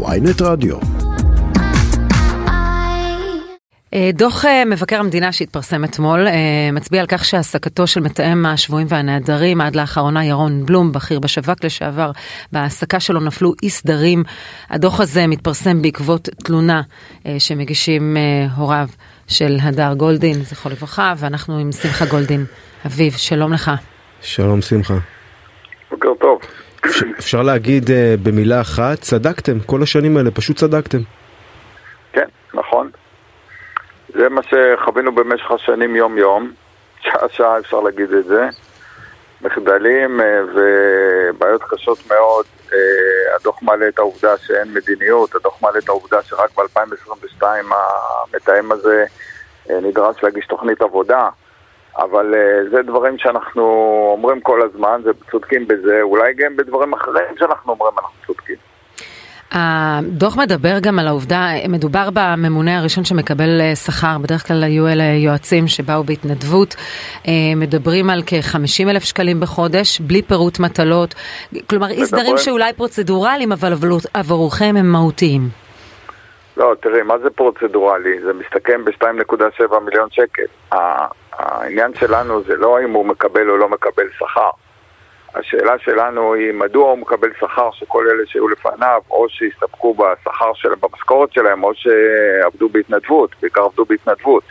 ויינט רדיו. אה, דוח אה, מבקר המדינה שהתפרסם אתמול אה, מצביע על כך שהעסקתו של מתאם השבויים והנעדרים עד לאחרונה ירון בלום, בכיר בשב"כ לשעבר, בהעסקה שלו נפלו אי סדרים. הדוח הזה מתפרסם בעקבות תלונה שמגישים הוריו של הדר גולדין, זכרו לברכה, ואנחנו עם שמחה גולדין. אביב, שלום לך. שלום שמחה. בוקר טוב. אפשר, להגיד uh, במילה אחת, צדקתם, כל השנים האלה פשוט צדקתם. כן, נכון. זה מה שחווינו במשך השנים יום-יום, שעה-שעה אפשר להגיד את זה. מחדלים uh, ובעיות קשות מאוד. Uh, הדוח מעלה את העובדה שאין מדיניות, הדוח מעלה את העובדה שרק ב-2022 המתאם הזה נדרש להגיש תוכנית עבודה. אבל uh, זה דברים שאנחנו אומרים כל הזמן, וצודקים בזה, אולי גם בדברים אחרים שאנחנו אומרים אנחנו צודקים. הדוח מדבר גם על העובדה, מדובר בממונה הראשון שמקבל אה, שכר, בדרך כלל היו אלה יועצים שבאו בהתנדבות, אה, מדברים על כ-50 אלף שקלים בחודש, בלי פירוט מטלות, כלומר אי סדרים שאולי פרוצדורליים, אבל עבורכם הם מהותיים. לא, תראי, מה זה פרוצדורלי? זה מסתכם ב-2.7 מיליון שקל. העניין שלנו זה לא אם הוא מקבל או לא מקבל שכר. השאלה שלנו היא מדוע הוא מקבל שכר שכל אלה שהיו לפניו, או שהסתפקו בשכר שלהם, במשכורת שלהם, או שעבדו בהתנדבות, בעיקר עבדו בהתנדבות.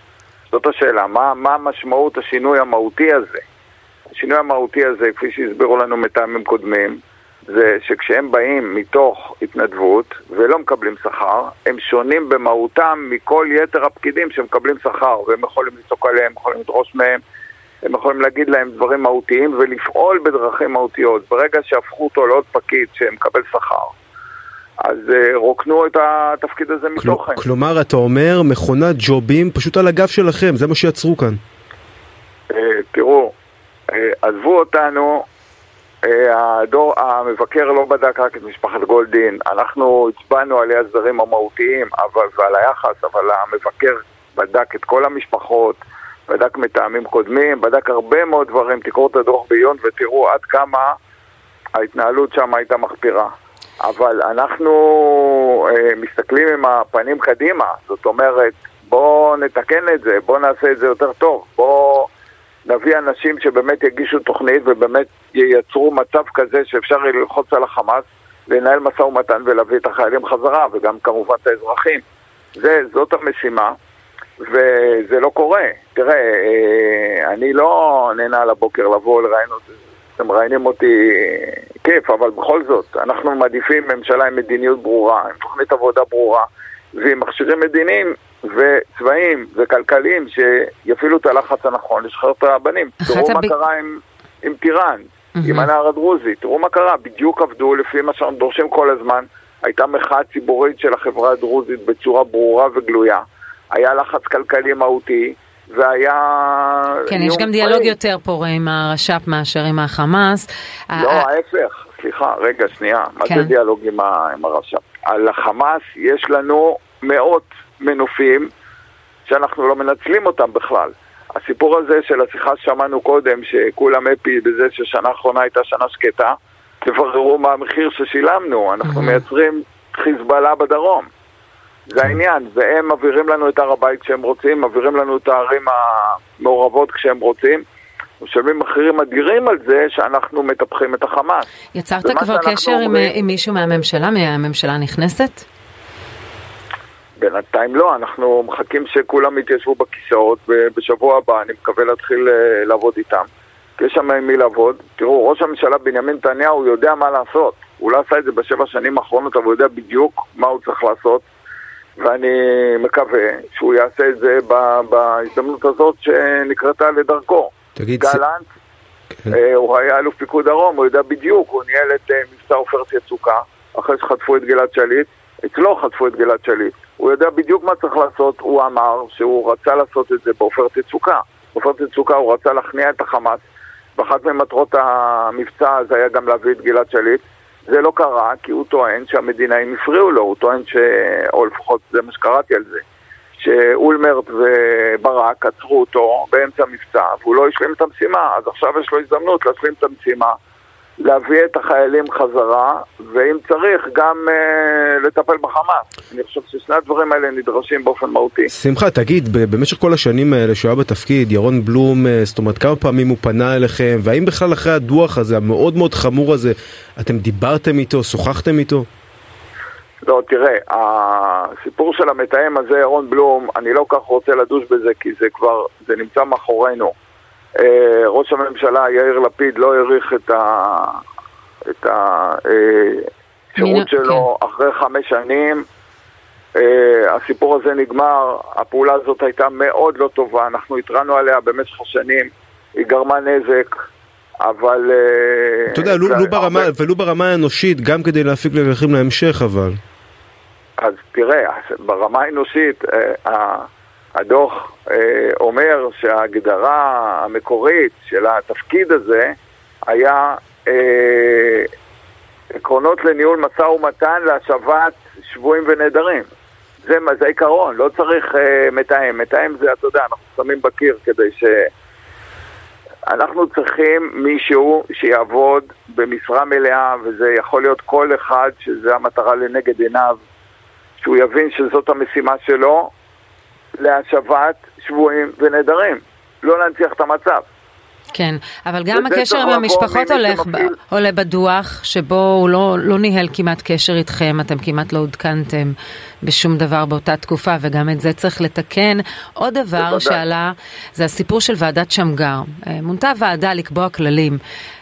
זאת השאלה, מה, מה משמעות השינוי המהותי הזה? השינוי המהותי הזה, כפי שהסבירו לנו מטעמים קודמים, זה שכשהם באים מתוך התנדבות ולא מקבלים שכר, הם שונים במהותם מכל יתר הפקידים שמקבלים שכר, והם יכולים לצעוק עליהם, יכולים לדרוש מהם, הם יכולים להגיד להם דברים מהותיים ולפעול בדרכים מהותיות. ברגע שהפכו אותו לעוד פקיד שמקבל שכר, אז uh, רוקנו את התפקיד הזה מתוכן. כלומר, אתה אומר מכונת ג'ובים פשוט על הגב שלכם, זה מה שיצרו כאן. Uh, תראו, uh, עזבו אותנו אה, הדור, המבקר לא בדק רק את משפחת גולדין, אנחנו הצבענו על ההסדרים המהותיים אבל, ועל היחס, אבל המבקר בדק את כל המשפחות, בדק מטעמים קודמים, בדק הרבה מאוד דברים, תקראו את הדוח בעיון ותראו עד כמה ההתנהלות שם הייתה מחפירה. אבל אנחנו אה, מסתכלים עם הפנים קדימה, זאת אומרת, בואו נתקן את זה, בואו נעשה את זה יותר טוב, בואו... נביא אנשים שבאמת יגישו תוכנית ובאמת ייצרו מצב כזה שאפשר ללחוץ על החמאס, לנהל משא ומתן ולהביא את החיילים חזרה, וגם כמובן את האזרחים. זה, זאת המשימה, וזה לא קורה. תראה, אה, אני לא נהנה על הבוקר לבוא לראיין אותי, אתם מראיינים אותי כיף, אבל בכל זאת, אנחנו מעדיפים ממשלה עם מדיניות ברורה, עם תוכנית עבודה ברורה, ועם מכשירים מדיניים וצבאיים וכלכליים שיפעילו את הלחץ הנכון לשחרר את הבנים. תראו מה. קרה עם, עם טיראן. עם הנער הדרוזי, תראו מה קרה, בדיוק עבדו לפי מה שאנחנו דורשים כל הזמן. הייתה מחאה ציבורית של החברה הדרוזית בצורה ברורה וגלויה. היה לחץ כלכלי מהותי, והיה... כן, יש גם דיאלוג יותר פורה עם הרש"פ מאשר עם החמאס. לא, ההפך, סליחה, רגע, שנייה. מה זה כן. דיאלוג עם הרש"פ? על החמאס יש לנו מאות מנופים שאנחנו לא מנצלים אותם בכלל. הסיפור הזה של השיחה ששמענו קודם, שכולם אפי בזה ששנה האחרונה הייתה שנה שקטה, תבררו מה המחיר ששילמנו, אנחנו מייצרים חיזבאללה בדרום. זה העניין, והם מעבירים לנו את הר הבית כשהם רוצים, מעבירים לנו את הערים המעורבות כשהם רוצים. משלמים מחירים אדירים על זה שאנחנו מטפחים את החמאס. יצרת כבר קשר עם מישהו מהממשלה, מהממשלה הנכנסת? בינתיים לא, אנחנו מחכים שכולם יתיישבו בכיסאות ובשבוע הבא אני מקווה להתחיל אה, לעבוד איתם. יש שם עם מי לעבוד. תראו, ראש הממשלה בנימין נתניהו יודע מה לעשות. הוא לא עשה את זה בשבע שנים האחרונות, אבל הוא יודע בדיוק מה הוא צריך לעשות. ואני מקווה שהוא יעשה את זה בהזדמנות הזאת שנקרתה לדרכו. תגיד... גלנט, כן. אה, הוא היה אלוף פיקוד דרום, הוא יודע בדיוק, הוא ניהל את אה, מבצע עופרת יצוקה, אחרי שחטפו את גלעד שליט. אצלו חטפו את גלעד שליט. הוא יודע בדיוק מה צריך לעשות, הוא אמר שהוא רצה לעשות את זה בעופרת יצוקה. בעופרת יצוקה הוא רצה להכניע את החמאס, ואחת ממטרות המבצע הזה היה גם להביא את גלעד שליט. זה לא קרה כי הוא טוען שהמדינאים הפריעו לו, הוא טוען ש... או לפחות זה מה שקראתי על זה, שאולמרט וברק עצרו אותו באמצע המבצע והוא לא השלים את המשימה, אז עכשיו יש לו הזדמנות להשלים את המשימה להביא את החיילים חזרה, ואם צריך גם אה, לטפל בחמאס. אני חושב ששני הדברים האלה נדרשים באופן מהותי. שמחה, תגיד, במשך כל השנים האלה שהוא היה בתפקיד, ירון בלום, אה, זאת אומרת, כמה פעמים הוא פנה אליכם, והאם בכלל אחרי הדוח הזה, המאוד מאוד חמור הזה, אתם דיברתם איתו, שוחחתם איתו? לא, תראה, הסיפור של המתאם הזה, ירון בלום, אני לא כך רוצה לדוש בזה, כי זה כבר, זה נמצא מאחורינו. אה, ראש הממשלה יאיר לפיד לא העריך את, ה, את השירות שלו כן. אחרי חמש שנים. אה, הסיפור הזה נגמר, הפעולה הזאת הייתה מאוד לא טובה, אנחנו התרענו עליה במשך השנים, היא גרמה נזק. אבל... אה, אתה יודע, לו ברמה, ולו ברמה האנושית, גם כדי להפיק לקחים להמשך, אבל. אז תראה, ברמה האנושית, הדוח אה, אומר שההגדרה המקורית של התפקיד הזה היה אה, עקרונות לניהול משא ומתן להשבת שבויים ונעדרים. זה, זה עיקרון, לא צריך אה, מתאם. מתאם זה, אתה יודע, אנחנו שמים בקיר כדי ש... אנחנו צריכים מישהו שיעבוד במשרה מלאה, וזה יכול להיות כל אחד שזה המטרה לנגד עיניו, שהוא יבין שזאת המשימה שלו, להשבת שבויים ונעדרים, לא להנציח את המצב. כן, אבל גם הקשר עם המשפחות הולך, ב, עולה בדוח, שבו הוא לא, לא ניהל כמעט קשר איתכם, אתם כמעט לא עודכנתם בשום דבר באותה תקופה, וגם את זה צריך לתקן. עוד דבר. שעלה, זה הסיפור של ועדת שמגר. אה, מונתה ועדה לקבוע כללים.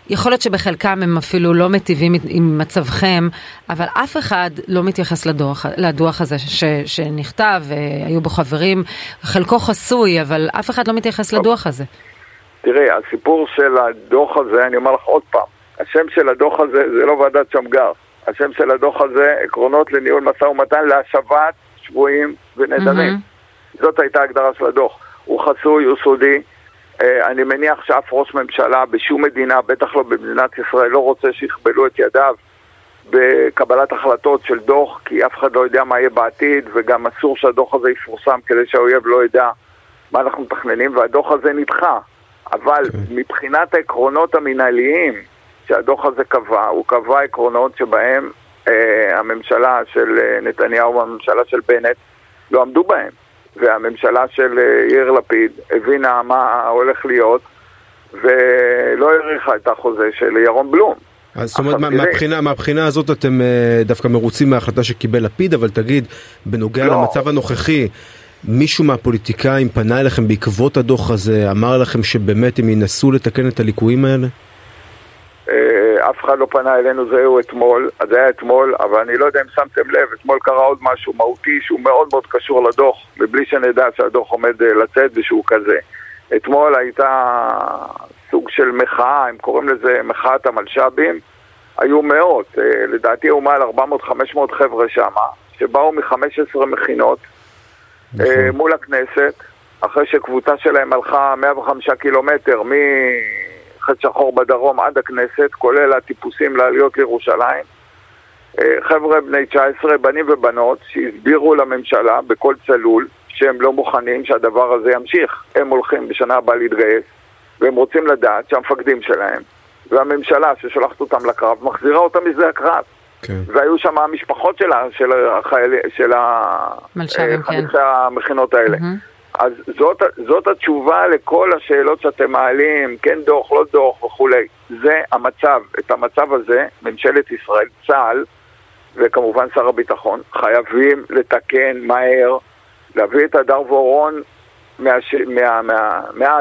יכול להיות שבחלקם הם אפילו לא מטיבים עם מצבכם, אבל אף אחד לא מתייחס לדוח, לדוח הזה ש, שנכתב, היו בו חברים, חלקו חסוי, אבל אף אחד לא מתייחס לדוח הזה. תראי, הסיפור של הדוח הזה, אני אומר לך עוד פעם, השם של הדוח הזה זה לא ועדת שמגר. השם של הדוח הזה, עקרונות לניהול משא ומתן להשבת שבויים ונדמים. Mm-hmm. זאת הייתה הגדרה של הדוח. הוא חסוי, הוא סודי. אה, אני מניח שאף ראש ממשלה בשום מדינה, בטח לא במדינת ישראל, לא רוצה שיכבלו את ידיו בקבלת החלטות של דוח, כי אף אחד לא יודע מה יהיה בעתיד, וגם אסור שהדוח הזה יפורסם כדי שהאויב לא ידע מה אנחנו מתכננים, והדוח הזה נדחה. אבל. כן. מבחינת העקרונות המינהליים שהדוח הזה קבע, הוא קבע עקרונות שבהם אה, הממשלה של אה, נתניהו והממשלה של בנט לא עמדו בהם. והממשלה של אה, יאיר לפיד הבינה מה הולך להיות ולא העריכה את החוזה של ירון בלום. אז זאת אומרת, מהבחינה, מהבחינה הזאת אתם אה, דווקא מרוצים מההחלטה שקיבל לפיד, אבל תגיד, בנוגע לא. למצב הנוכחי, מישהו מהפוליטיקאים פנה אליכם בעקבות הדוח הזה, אמר לכם שבאמת הם ינסו לתקן את הליקויים האלה? אה, אף אחד לא פנה אלינו, זהו אתמול, זה היה אתמול, אבל אני לא יודע אם שמתם לב, אתמול קרה עוד משהו מהותי שהוא מאוד מאוד קשור לדוח, מבלי שנדע שהדוח עומד אה, לצאת ושהוא כזה. אתמול הייתה סוג של מחאה, הם קוראים לזה מחאת המלש"בים, היו מאות, אה, לדעתי היו מעל 400-500 חבר'ה שם, שבאו מ-15 מכינות, נכון. מול הכנסת, אחרי שקבוצה שלהם הלכה 105 קילומטר מחץ שחור בדרום עד הכנסת, כולל הטיפוסים לעליות לירושלים. אה, חבר'ה בני 19, בנים ובנות, שהסבירו לממשלה בקול צלול שהם לא מוכנים שהדבר הזה ימשיך. הם הולכים בשנה הבאה להתגייס, והם רוצים לדעת שהמפקדים שלהם והממשלה ששולחת אותם לקרב מחזירה אותם משדה הקרב. כן. והיו שם המשפחות שלה, של החיילים, של כן. חניכי המכינות האלה. Mm-hmm. אז זאת, זאת התשובה לכל השאלות שאתם מעלים, כן דוח, לא דוח וכולי. זה המצב. את המצב הזה, ממשלת ישראל, צה"ל, וכמובן שר הביטחון, חייבים לתקן מהר, להביא את הדר ואורון מעזה, מה, מה, מה,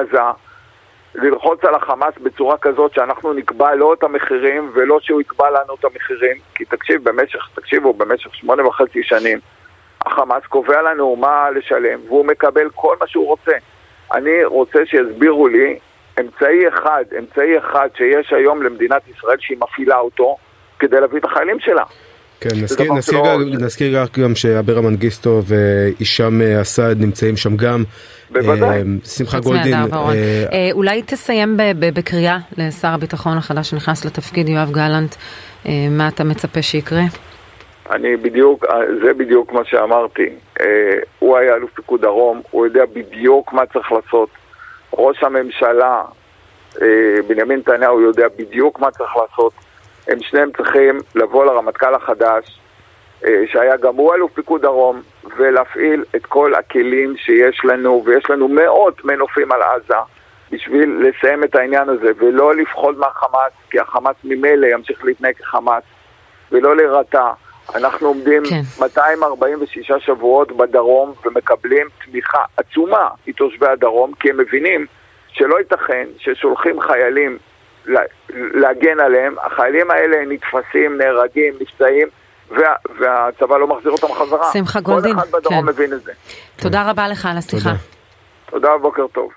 ללחוץ על החמאס בצורה כזאת שאנחנו נקבע לא את המחירים ולא שהוא יקבע לנו את המחירים כי תקשיב, במשך, תקשיבו, במשך שמונה וחצי שנים החמאס קובע לנו מה לשלם והוא מקבל כל מה שהוא רוצה. אני רוצה שיסבירו לי אמצעי אחד, אמצעי אחד שיש היום למדינת ישראל שהיא מפעילה אותו כדי להביא את החיילים שלה. כן, נזכיר, נזכיר, לא... גם, נזכיר גם שאברה מנגיסטו והישאם אסד נמצאים שם גם. בוודאי. אה, שמחה גולדין. אה, אה, אולי תסיים בקריאה לשר הביטחון החדש שנכנס לתפקיד, יואב גלנט, מה אתה מצפה שיקרה? אני בדיוק, זה בדיוק מה שאמרתי. הוא היה אלוף פיקוד דרום, הוא יודע בדיוק מה צריך לעשות. ראש הממשלה אה, בנימין נתניהו יודע בדיוק מה צריך לעשות. הם שניהם צריכים לבוא לרמטכ"ל החדש, אה, שהיה גם הוא אלוף פיקוד דרום, ולהפעיל את כל הכלים שיש לנו, ויש לנו מאות מנופים על עזה, בשביל לסיים את העניין הזה, ולא לפחוד מהחמאס, כי החמאס ממילא ימשיך להתנהג כחמאס, ולא להירתע. אנחנו עומדים כן. 246 שבועות בדרום ומקבלים תמיכה עצומה מתושבי הדרום, כי הם מבינים שלא ייתכן ששולחים חיילים להגן עליהם, החיילים האלה נתפסים, נהרגים, נפצעים, וה, והצבא לא מחזיר אותם חזרה. שמחה גולדין, כל אחד בדרום כן. מבין את זה. תודה רבה לך על השיחה. תודה, תודה בוקר טוב.